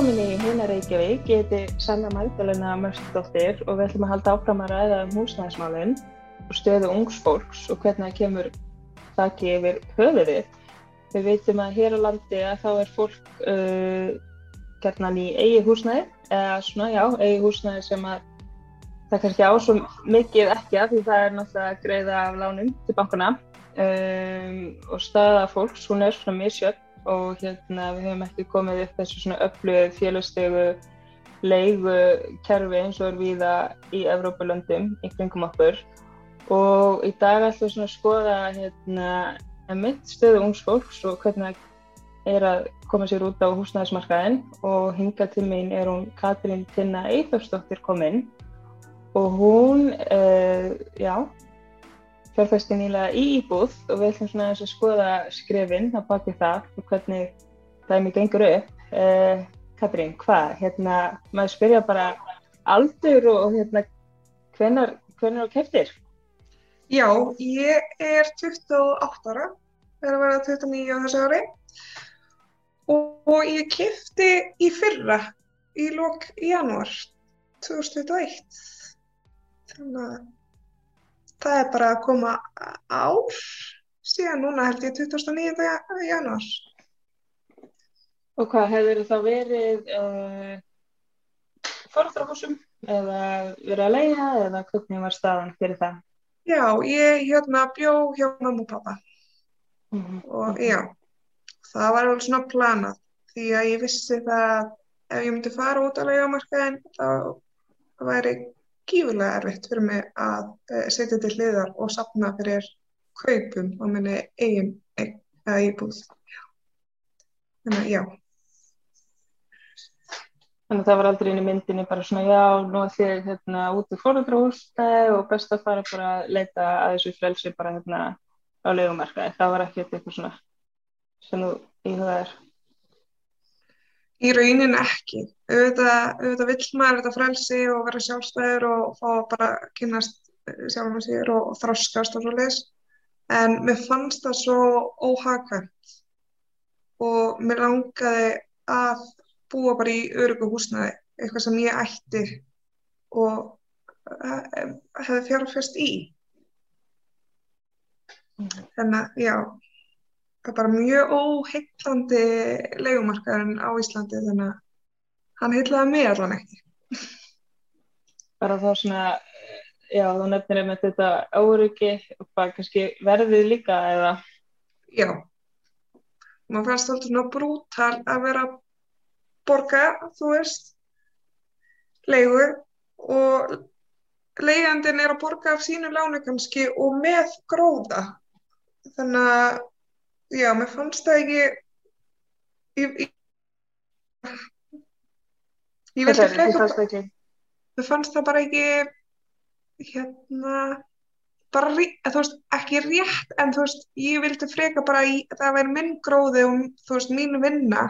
velkomin í Huna Reykjavík. Ég heiti Sanna Magdalena Mörsdóttir og við ætlum að halda áfram að ræða um húsnæðismálinn og stöðu ungsfólks og hvernig það kemur þakki yfir höfuðið. Við veitum að hér á landi að þá er fólk uh, gerðnan í eigi húsnæði eða svona, já, eigi húsnæði sem að það kannski á svo mikið ekki að því það er náttúrulega greiða af lánum til bankuna um, og staða fólks, hún er svona misjöld og hérna við höfum ekki komið upp þessu svona öflugið félagstegu leigu kerfi eins og er viða í Evrópulöndum í kringum okkur. Og í dag ætlum við svona að skoða hérna emitt stöðu ungs fólks og hvernig það er að koma sér út á húsnæðismarkaðin og hinga til mín er hún Katrín Tinna Eithafsdóttir kominn og hún, uh, já fjárfæsti nýlega í íbúð og við ætlum svona að skoða skrefinn á baki það og hvernig það er mjög gengur upp. Uh, Katrín, hvað? Hérna, maður spyrja bara aldur og, og hérna, hvenar, hvenar á keftir? Já, ég er 28 ára, er að vera 29 á þessu ári og, og ég kefti í fyrra, í lók janúar 2021. Þannig að það er bara að koma ár síðan núna held ég 29. janúar. Og hvað, hefur það verið uh, forðrafhúsum eða verið að leiða eða hvernig var staðan fyrir það? Já, ég hérna bjó hjá mamma og pappa mm -hmm. og já, það var alveg svona planað því að ég vissi það ef ég myndi fara út á leiðamarkaðin þá væri gífurlega erfitt fyrir mig að uh, setja til hliðar og sapna fyrir kaupum á minni eigin eða íbúð. Þannig að já. Þannig að það var aldrei inn í myndinni bara svona já, nú er þið hérna út í fóröldrahússtæði og best að fara bara að leita að þessu frelsi bara hérna á leikumarkaði. Það var ekki eitthvað svona sem þú íhugaðir. Í raunin ekki. Auðvitað, auðvitað vill maður þetta frelsi og vera sjálfstæður og fá bara kynast sjálfum að sér og, og þroskast og svo leiðis. En mér fannst það svo óhagkvæmt og mér langaði að búa bara í örugu húsnaði, eitthvað sem ég ætti og hefði fjárfest í. Mm. Þannig að, já, er bara mjög óheitlandi leikumarkaðurinn á Íslandi þannig að hann heitlaði mig allan ekki. Bara þá svona, já þú nefnir með þetta áryggi og bara kannski verðið líka eða? Já, maður fannst alltaf svona brútal að vera borga, þú veist, leigu og leigandin er að borga af sínu lánu kannski og með gróða þannig að já, mér fannst það ekki ég, ég, ég vildi freka mér fannst það bara ekki hérna bara, þú veist, ekki rétt en þú veist, ég vildi freka bara í, það væri minn gróði og þú veist, mín vinna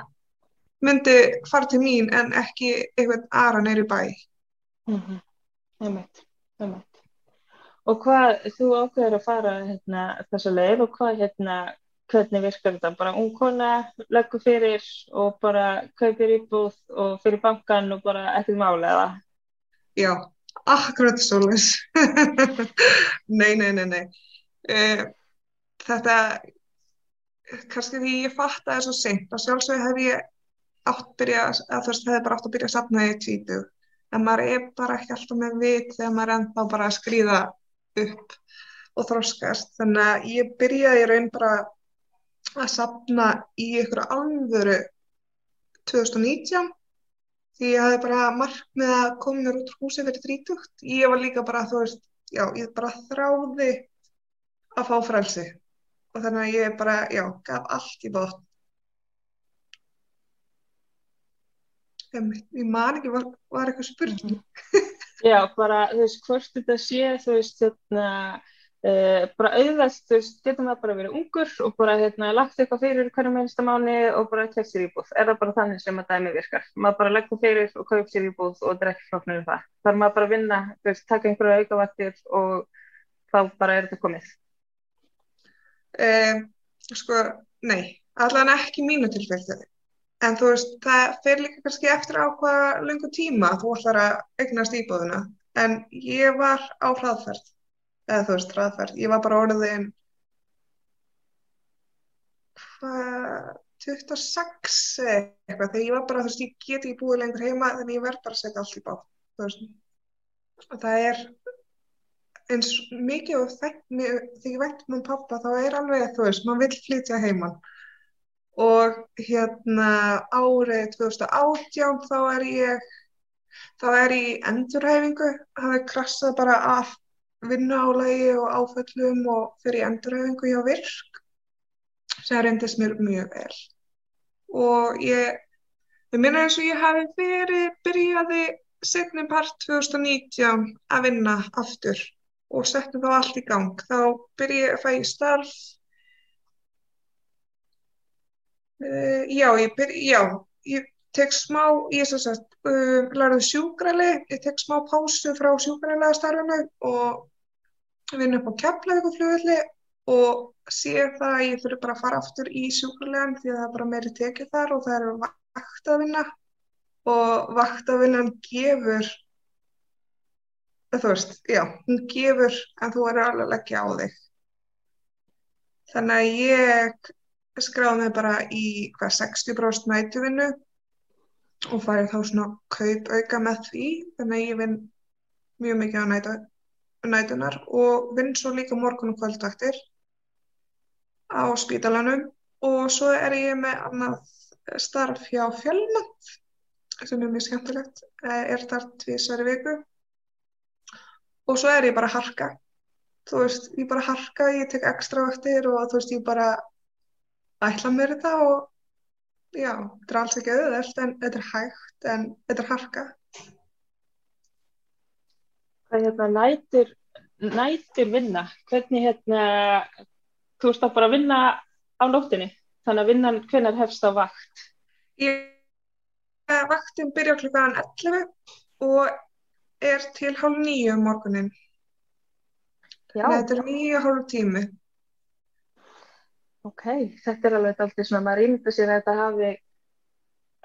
myndi fara til mín en ekki eitthvað aðra neyri bæ. Mm -hmm. Það meitt Og hvað, þú ákveður að fara hérna, þessa leið og hvað hérna hvernig virkar þetta? Bara ung kona leggur fyrir og bara kaupir íbúð og fyrir bankan og bara ekkert máli eða? Já, akkurat svolítið. nei, nei, nei, nei. Uh, þetta, kannski því ég fatt að það er svo seint og sjálfsög hef ég átt byrja, að þú veist, það hefur bara átt að byrja að sapna í títu. En maður er bara ekki alltaf með vit þegar maður er ennþá bara að skrýða upp og þróskast. Þannig að ég byrjaði í raun bara að sapna í ykkur alvöru 2019 því ég hafði bara markmið að koma mér út úr húsi fyrir 30 ég var líka bara, þú veist, já, ég bara þráði að fá frelsi. Og þannig að ég bara, já, gaf allt í bótt ég man ekki, var, var eitthvað spurning? Já, bara, þú veist, hvort þetta sé, þú veist, þetta Uh, bara auðvelt, þú veist, getur maður bara verið ungur og bara hérna lagt eitthvað fyrir hverju minnsta mánu og bara kemst sér íbúð. Er það bara þannig sem að dæmi virkar? Maður bara leggur fyrir og kaup sér íbúð og drekk floknur um það, þar maður bara vinna veist, taka einhverju aukavættir og þá bara er þetta komið. Uh, Sko, nei allan ekki mínu tilfelli. En þú veist, það fer líka kannski eftir á hvaða lungu tíma þú ætlar að eignast íbúðuna en ég var á hraðferð eða þú veist, hraðferð, ég var bara orðin hvað 26 eitthvað. Þegar ég var bara, þú veist, ég get ekki búið lengur heima þannig ég verð bara að setja allt í bát þú veist, og það er eins mikið og þegar ég veit um pappa þá er alveg, þú veist, maður vil flytja heimann og hérna árið 2018 þá er ég þá er ég endurhæfingu. Hafið krassað bara af vinnuálægi og áföllum og fyrir endurhæfingu hjá virk sem reyndist mér mjög vel og ég ég minna eins og ég hafi verið byrjaði setni part 2019 að vinna aftur og settum þá allt í gang. Þá byrjið ég að fæ starf, uh, já, ég, byrj, já, ég tek smá, ég svo sagt, uh, lærið sjúkrali, ég tek smá pásu frá sjúkralega starfinu og vinna upp á keflaugufljóðli og sé það að ég þurfi bara að fara aftur í sjúkralegan því að það er bara meiri tekið þar og það eru vakt að vinna og vakt að vinnan gefur þú veist, já, hún gefur en þú verður alveg leggja á þig. Þannig að ég skráði mig bara í hvað 60% nætuvinnu og farið þá svona kaup auka með því. Þannig að ég vinn mjög mikið á nætunar og vinn svo líka morgun og kvöldvaktir á spítalanum. Og svo er ég með annað starf hjá fjölmönd sem er mjög skemmtilegt er þar tvísari viku. Og svo er ég bara harka. Þú veist, ég bara harka, ég tek ekstra vaktir og þú veist, ég bara ætla mér þetta og já, þetta er alls ekki auðvelt en þetta er hægt, en þetta er harka Er hérna nætur nætur vinna, hvernig hérna þú veist að bara vinna á nóttinni, þannig að vinnan hvernig hefst á vakt Ég, vaktin byrja klukkan 11 og er til hálf nýju um morgunin. Þetta er nýju hálf tími. Ok, þetta er alveg alltaf svona, maður ímynda sér að þetta hafi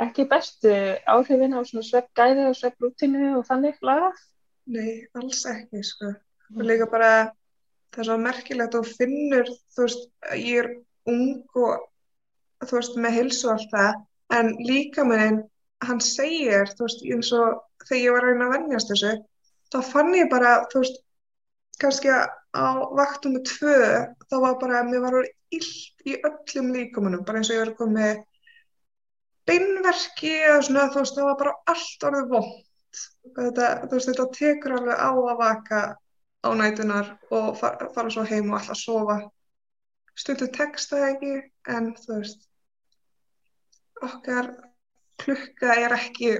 ekki bestu áhrifin á svona sveppgæði og svepprútinu og þannig lagað? Nei, alls ekki, sko. Mm. Og líka bara það er svo merkilegt og finnur, þú veist, ég er ung og þú veist, með hilsu alltaf, en líka með hann segir, þú veist, eins og þegar ég var að reyna að vennjast þessu þá fann ég bara, þú veist kannski á vaktum með tvö, þá var bara mér var orðið illt í öllum líkumunum bara eins og ég var komið beinverki eða svona, þú veist, það var bara allt orðið vond þetta, veist, þetta tekur alveg á að vaka á nætunar og fara, fara svo heim og alltaf sofa. Stundu texta ekki en þú veist okkar klukka er ekki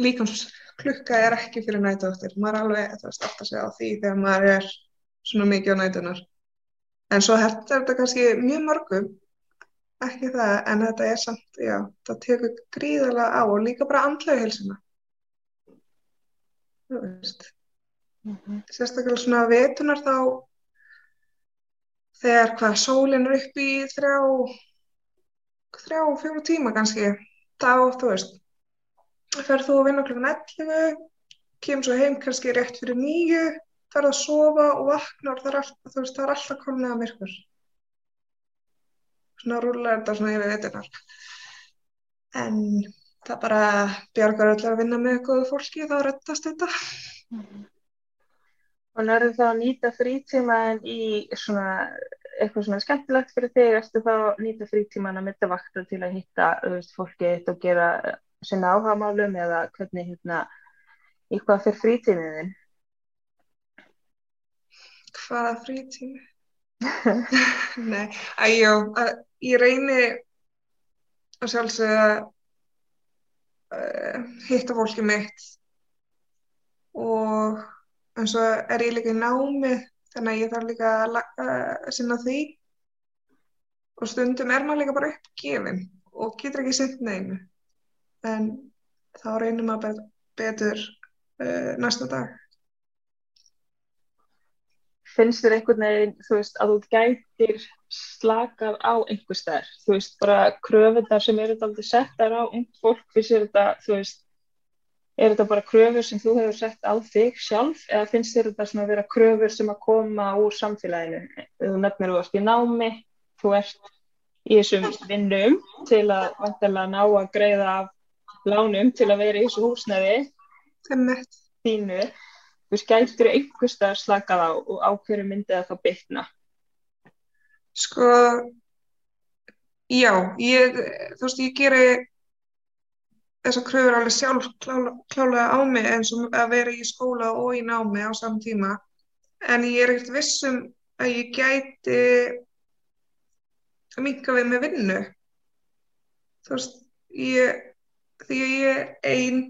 líkansklukka er ekki fyrir nætuðáttir maður er alveg þú veist aftur að segja á því þegar maður er svona mikið á nætunar en svo þetta er þetta kannski mjög mörgum ekki það en þetta er samt, já, það tekur gríðarlega á og líka bara andlega hilsuna þú veist. Mm -hmm. sérstaklega svona vetunar þá þegar hvað sólinn er upp í þrjá þrjá, fjóru tíma kannski þá, þú veist ferð þú að vinna klukkan 11 kemur svo heim kannski rétt fyrir nýju ferð að sofa og vakna og það er, all, veist, það er alltaf komin að myrkur. Svona rúlega er þetta svona yfir veitunar en það bara bjargar öll að vinna með góðu fólki þá rettast þetta mm -hmm. og nörðu þá að nýta frítíma en í svona eitthvað svona skemmtilegt fyrir þig eftir þá nýta frítíman að mynda vakta til að hitta veist, fólki og gera sinna áhagamálum eða hvernig hérna í hvað fyrir frítímiðin? Hvaða frítími? Nei, æjó, ég reyni að sjálfsögða uh, hitta fólki mitt. Og eins og er ég líka í námi þannig að ég þarf líka að uh, sinna því. Og stundum er maður líka bara uppgefin og getur ekki sinn neinu. En þá reynum maður betur uh, næsta dag. finnst þér einhvern veginn, þú veist, að þú gætir slakað á einhver stær, þú veist, bara kröfundar sem eru aldrei settar á ung fólk, finnst þér þetta, þú veist, er þetta bara kröfur sem þú hefur sett á þig sjálf eða finnst þér þetta svona að vera kröfur sem að koma úr samfélaginu? Þú nefnir þú ert í námi, þú ert í þessum vinnum til að vantilega ná að greiða af lánum til að vera í þessu húsnæði þínu. Þú skættir einhverstað slakað á og á hverju myndið það þá bytna? Sko, já, ég, þú veist, ég gerir þessar kröfur alveg sjálf klála, klálega á mig eins og að vera í skóla og í námi á saman tíma. En ég er ekkert vissum að ég gæti að minka við með vinnu. Þú veist ég, því að ég er einn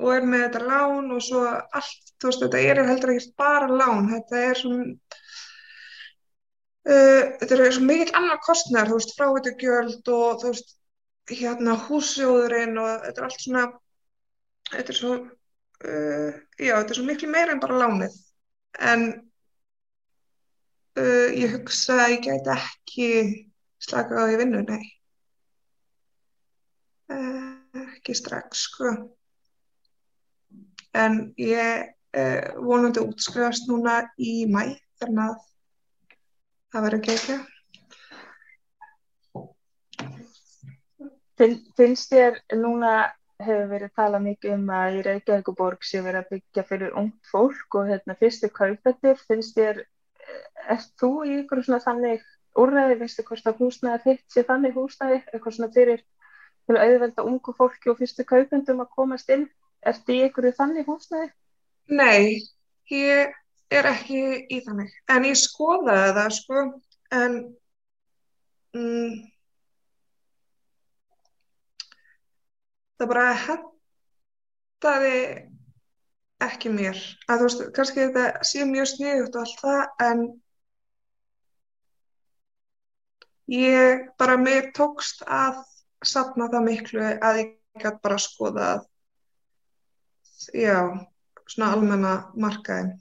og er með þetta lán og svo allt, þú veist þetta er heldur ekkert bara lán, þetta er svona uh, þetta er svo mikil annar kostnær, þú veist fráhættugjöld og þú veist hérna húsjóðurinn og þetta er allt svona þetta er svo uh, já, þetta er svo miklu meira en bara lánið. En uh, ég hugsa að ég gæti ekki slaka á því vinnu, nei. Ekki strax sko. En ég vonandi útskrifast núna í mæ þannig að það verður ekki ekki. Finn, finnst þér núna hefur verið talað mikið um að í Reykjavíkuborg sé verið að byggja fyrir ungt fólk og hérna fyrstu kaupettir, finnst þér, erst þú í ykkur svona þannig úrræði, finnst þér hvort að húsnæði þitt sé þannig húsnæði, eitthvað svona fyrir til að auðvelda ungu fólki og fyrstu kaupendum að komast inn, ertu í ykkur þannig húsnæði? Nei, ég er ekki í þannig, en ég skoðaði það sko, en... Mm, það bara hendaði ekki mér. Að þú veist, kannski þetta sé mjög sniðugt og allt það en ég bara mér tókst að sapna það miklu að ég gæti bara skoða já, svona almenna markaðin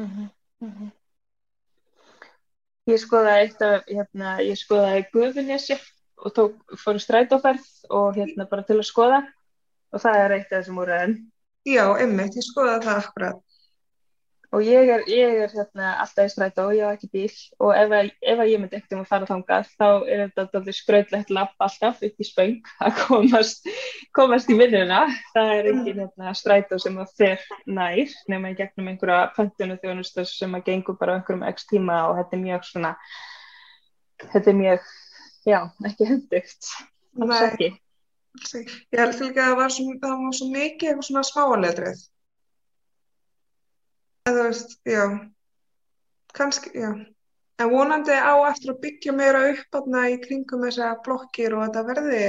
mm -hmm, mm -hmm. Ég skoðaði eitt af, hérna, ég skoðaði Guðunessi og tók, fór strætóferð og hérna bara til að skoða og það er eitt af þessum úrræðin. Já, einmitt, ég skoða það akkurat. Og ég er, ég er hérna, alltaf í strætó og ég hafa ekki bíl og ef, ef ég myndi ekkert um að fara þangað þá er þetta skröðlegt lapp alltaf upp í spöng að komast, komast í vinnuna. Það er engin hérna, strætó sem að fer nær nema í gegnum einhverja pöntunu þjónustas sem að gengur bara einhverjum x tíma og þetta er mjög svona, þetta er mjög, já, ekki hendugt. Er ekki. Ég held líka að það var svo mikið eitthvað svona smáletrið. En þú veist, já, kannski, já. En vonandi á eftir að byggja meira upp aðna í kringum þessa blokkir og þetta verði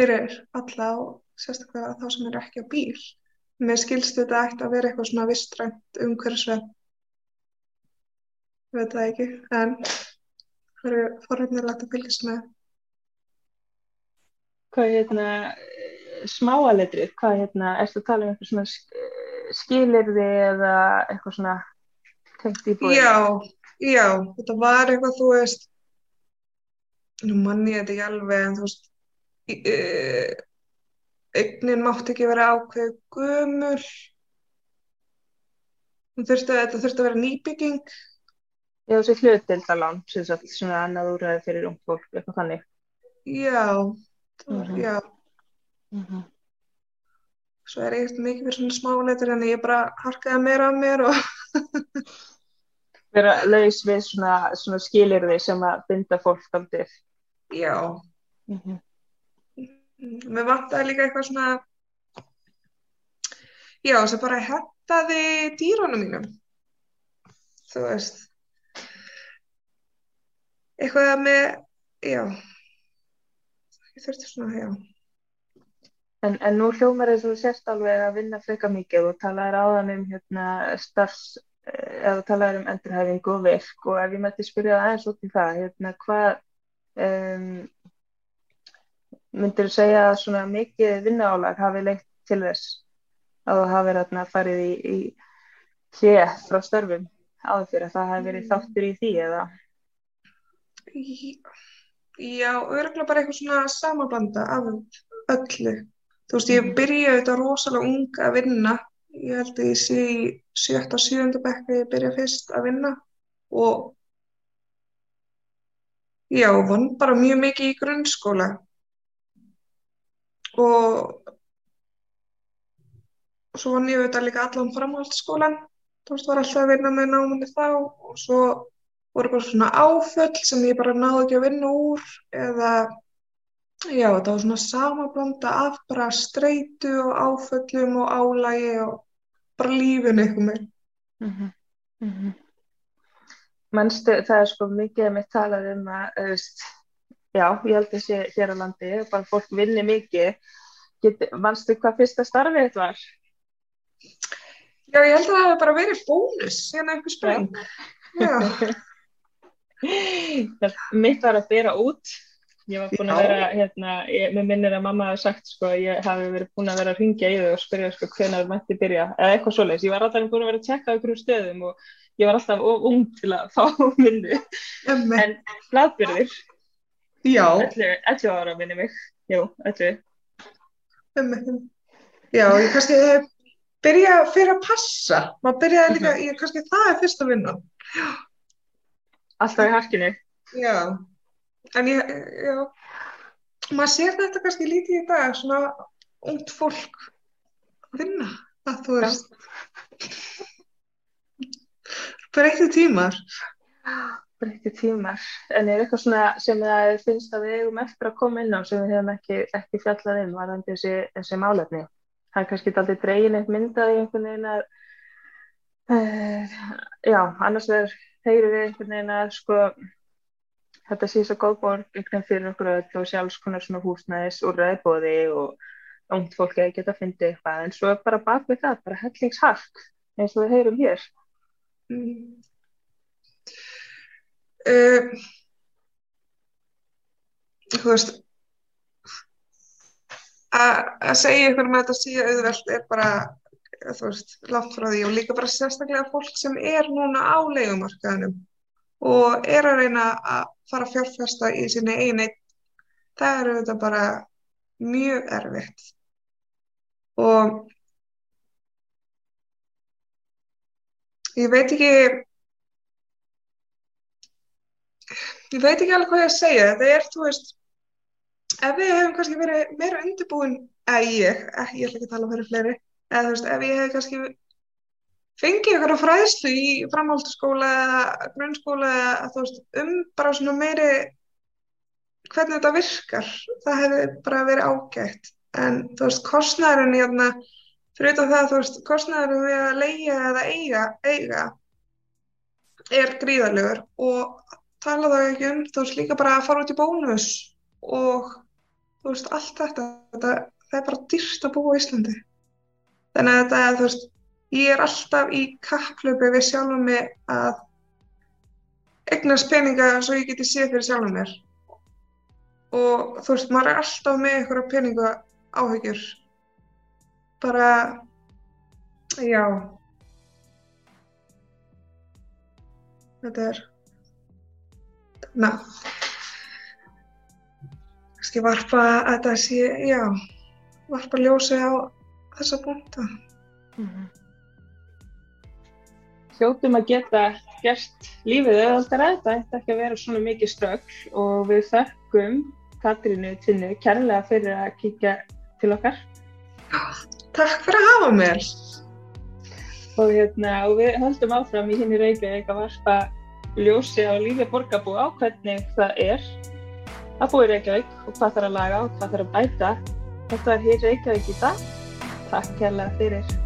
fyrir alla og sérstaklega þá sem er ekki á bíl. Mér skilst þetta eftir að vera eitthvað svona vistrænt umhverfisveg. Ég veit það ekki, en það eru forveitnilegt að fylgjast með hvað hérna smáaletrið, hvað hérna erstu að tala um eitthvað svona skilirði eða eitthvað svona tengt í búið? Já, já, þetta var eitthvað þú veist nú manni ég þetta ekki alveg en þú veist uh, eignin mátt ekki vera ákveð þurfti, þetta þurfti að vera nýbygging Já, þessi hlutildalán svona annað úrræði fyrir ung fólk, eitthvað þannig Já mm -hmm. já mm -hmm. Svo er eitt mikið fyrir svona smáleitur en ég bara harkaði meira af mér og vera laus við svona, svona skilirði sem að binda fólk aldrei já. Mm -hmm. mér vantaði líka eitthvað svona já, sem bara hættaði dýrónum mínum. Þú veist. Eitthvað með já. Ég þurfti svona, já. En, en nú hljómar þess að þú sérst alveg að vinna freka mikið og talaður áðan um hérna, starfs, eh, eða talaður um endurhæfingu og virk og ef ég mætti spyrja aðeins út í það, hérna, hvað um, myndir þú segja að svona mikið vinnaálag hafi leitt til þess að þú hafi hérna farið í, í hlið frá störfum? áður fyrir að það hefði verið þáttur í því eða? Já, örgulega bara eitthvað svona samabanda af öllu. Þú veist, ég byrjaði þetta rosalega ung að vinna. Ég held að ég sé í sjötta, sjönda bekka ég byrjaði fyrst að vinna og já, vann bara mjög mikið í grunnskóla og svo vann ég þetta líka allan framhaldsskólan. Þú veist, var alltaf að vinna með náminni þá og svo voru bara svona áföll sem ég bara náði ekki að vinna úr eða já, þetta var svona samablanda af bara streitu og áföllum og álægi og bara lífinu eitthvað með. Mm -hmm. mm -hmm. Mannstu, það er sko mikið að mitt talað um að, veist, já, ég held sé hér á landi, bara fólk vinni mikið. Mannstu hvað fyrsta starfið þetta var? Já, ég held að það hefði bara verið bónus, hérna eitthvað spreng. Já. mitt var að byrja út ég var búin að vera hérna, ég, mér minnir að mamma hafi sagt sko ég hafi verið búin að vera að ringja í þau og spyrja sko hvenar mætti byrja eða eitthvað svoleiðis, ég var alltaf búin að vera að tjekka okkur úr stöðum og ég var alltaf ung til að fá minni en bladbyrðir 11 ára minni mig. Jú, 11 Já, ég kannski byrja fyrir að passa. Maður byrjaði líka, ég kannski það er fyrst að vinna Já Alltaf í harkinu. Já, en ég, já, maður sér þetta kannski lítið í dag, svona ungt fólk að vinna, það þú veist. Breytti tímar. Breytti tímar, en er eitthvað svona sem það finnst að við eigum eftir að koma inn á sem við hefum ekki, ekki fjallað inn varðandi þessi, þessi málefni. Það er kannski aldrei dregin eitt myndað í einhvern veginn að, uh, já, annars verður heyrir við einhvern veginn að sko þetta sé svo góð borg veginn fyrir okkur öll og sjálfs konar svona húsnæðis og ræðbóði og ónt fólk eða geta að finna eitthvað en svo bara bak við það, bara hellingshark eins og við heyrum hér mm. uh, Þú veist að segja einhvern veginn að þetta sé auðvelt er bara þú veist, látt frá því og líka bara sérstaklega fólk sem er núna á leikumarkaðinum og er að reyna að fara að fjárfesta í sinni eini það eru þetta bara mjög erfitt. Og ég veit ekki ég veit ekki alveg hvað ég að segja. Þetta er, þú veist ef við hefum kannski verið meira undirbúin að ég, ég ætla ekki að tala um fyrir fleiri eða þú veist, ef ég hef kannski fengið eitthvað fræðslu í framhaldsskóla eða grunnskóla eða þú veist, um bara svona meiri hvernig þetta virkar. Það hefði bara verið ágætt. En þú veist, kostnæðurinn í þarna fyrir þetta það, þú veist, kostnæðurinn við að leia eða eiga, eiga er gríðarlegur og tala það ekki um þú veist, líka bara að fara út í bónus og þú veist, allt þetta, þetta það er bara dyrst að búa í Íslandi. Þannig að þetta, þú veist, ég er alltaf í kapplöpu við sjálfum mig að eignast peninga svo ég geti séð fyrir sjálfum mér og þú veist, maður er alltaf með einhverja peninga áhugjur bara já þetta er na kannski varpa að þetta sé, já varpa ljósi á þessa búnda. Mm -hmm. Hljóttum að geta gert lífið auðvitað að þetta ætti ekki að vera svona mikið strögl og við þökkum Katrínu Tinnu kærlega fyrir að kíkja til okkar. Takk fyrir að hafa mér. Og, hérna, og við höldum áfram í hinn í Reykjavík að varpa ljósi á lífi borgarbú á hvernig það er að búa í Reykjavík og hvað þarf að laga og hvað þarf að bæta. Þetta er hér Reykjavík í dag. Takk kærlega fyrir.